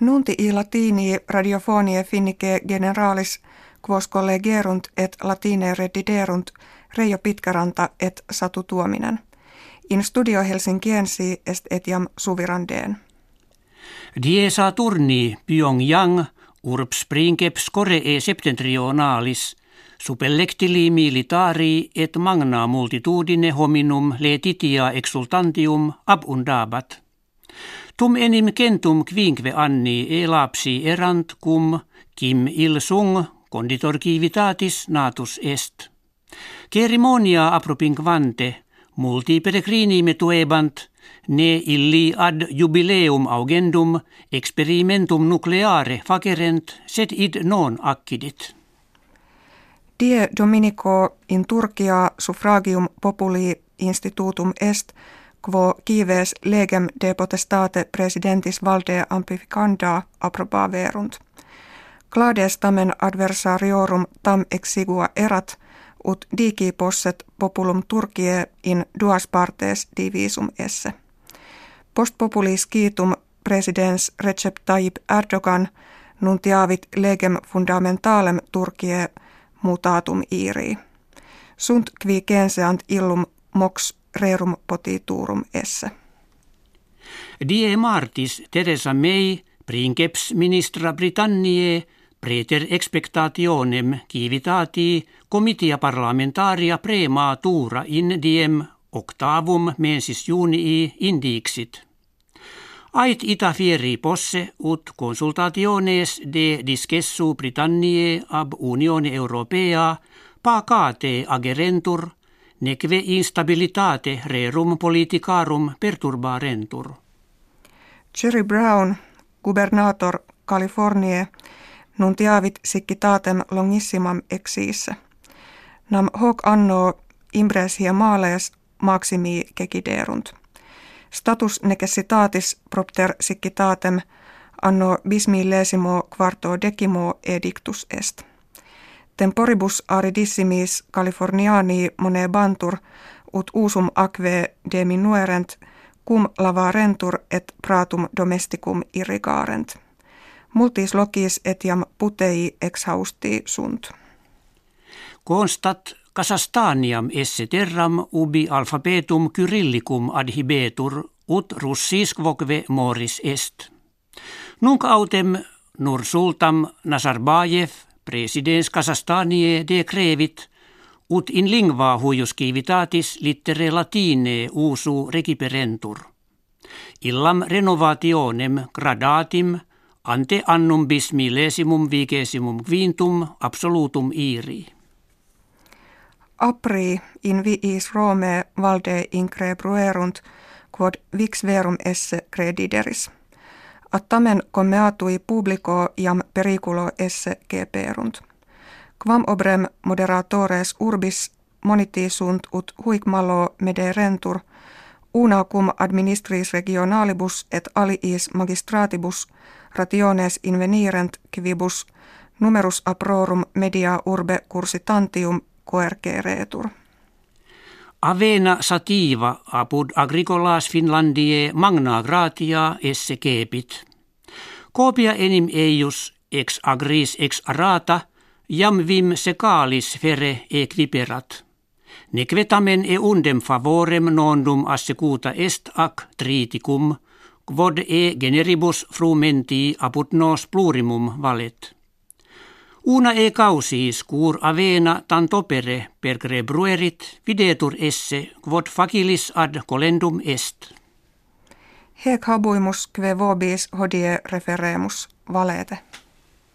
Nunti i latini radiofonie finnike generalis quos collegerunt et latine rediderunt Reijo Pitkäranta et Satu Tuominen. In studio Helsinkiensi est etiam suvirandeen. Die Saturni Pyongyang urbs princeps e septentrionalis supellectili militari et magna multitudine hominum letitia exultantium abundabat. Tum enim kentum kvinkve anni e lapsi erant cum kim il sung conditor civitatis natus est. Cerimonia apropinquante multi peregrini metuebant ne illi ad jubileum augendum experimentum nucleare facerent sed id non accidit. Die Dominico in Turkia suffragium populi institutum est quo kives legem de potestate presidentis valde amplificanda approbaverunt. Clades tamen adversariorum tam exigua erat, ut digi posset populum Turkie in duas partes divisum esse. Post populis quitum presidens Recep Tayyip Erdogan nuntiavit legem fundamentalem Turkie mutatum iri. Sunt qui genseant illum mox rerum potiturum esse. Die martis Teresa May princeps ministra Britanniae preter expectationem civitati comitia parlamentaria prematura in diem octavum mensis junii indixit. Ait ita fieri posse ut consultationes de discessu Britanniae ab Unione Europea pacate agerentur neque instabilitate rerum politicarum perturbarentur. Jerry Brown, gubernator Californie, nuntiavit siccitatem longissimam exiisse. Nam hoc anno impresia maales maximi keciderunt. Status necessitatis propter siccitatem anno bismillesimo quarto decimo edictus est. Temporibus aridissimis Californiani monebantur ut usum aquae deminuerent cum lavarentur et pratum domesticum irrigarent. Multis locis etiam putei exhausti sunt. Constat Kasastaniam esse terram ubi alfabetum kyrillicum adhibetur ut russis quoque moris est. Nunc autem nur sultam Nazarbayev presidens Kasastanie decrevit ut in lingua huius civitatis littere latine usu rekiperentur. Illam renovationem gradatim ante annum bis millesimum vigesimum quintum absolutum iri. Apri in viis Rome valde increbruerunt quod vix verum esse credideris. Attamen commeatui publico iam periculo esse geperunt. Quam obrem moderatores urbis moniti sunt ut huic malo mederentur, una cum administris regionalibus et aliis magistratibus rationes invenirent quibus numerus aprorum media urbe cursitantium coerceretur. Avena sativa apud agricolas Finlandie magna gratia esse kepit. Copia enim eius ex agris ex arata jam vim secalis fere equiperat. Nequetamen e undem favorem nondum assecuta est ac triticum, quod e generibus frumenti apud nos plurimum valet. Una e causis cur avena tantopere per bruerit videtur esse quod facilis ad colendum est. Hec habuimus kve vobis hodie referemus valete.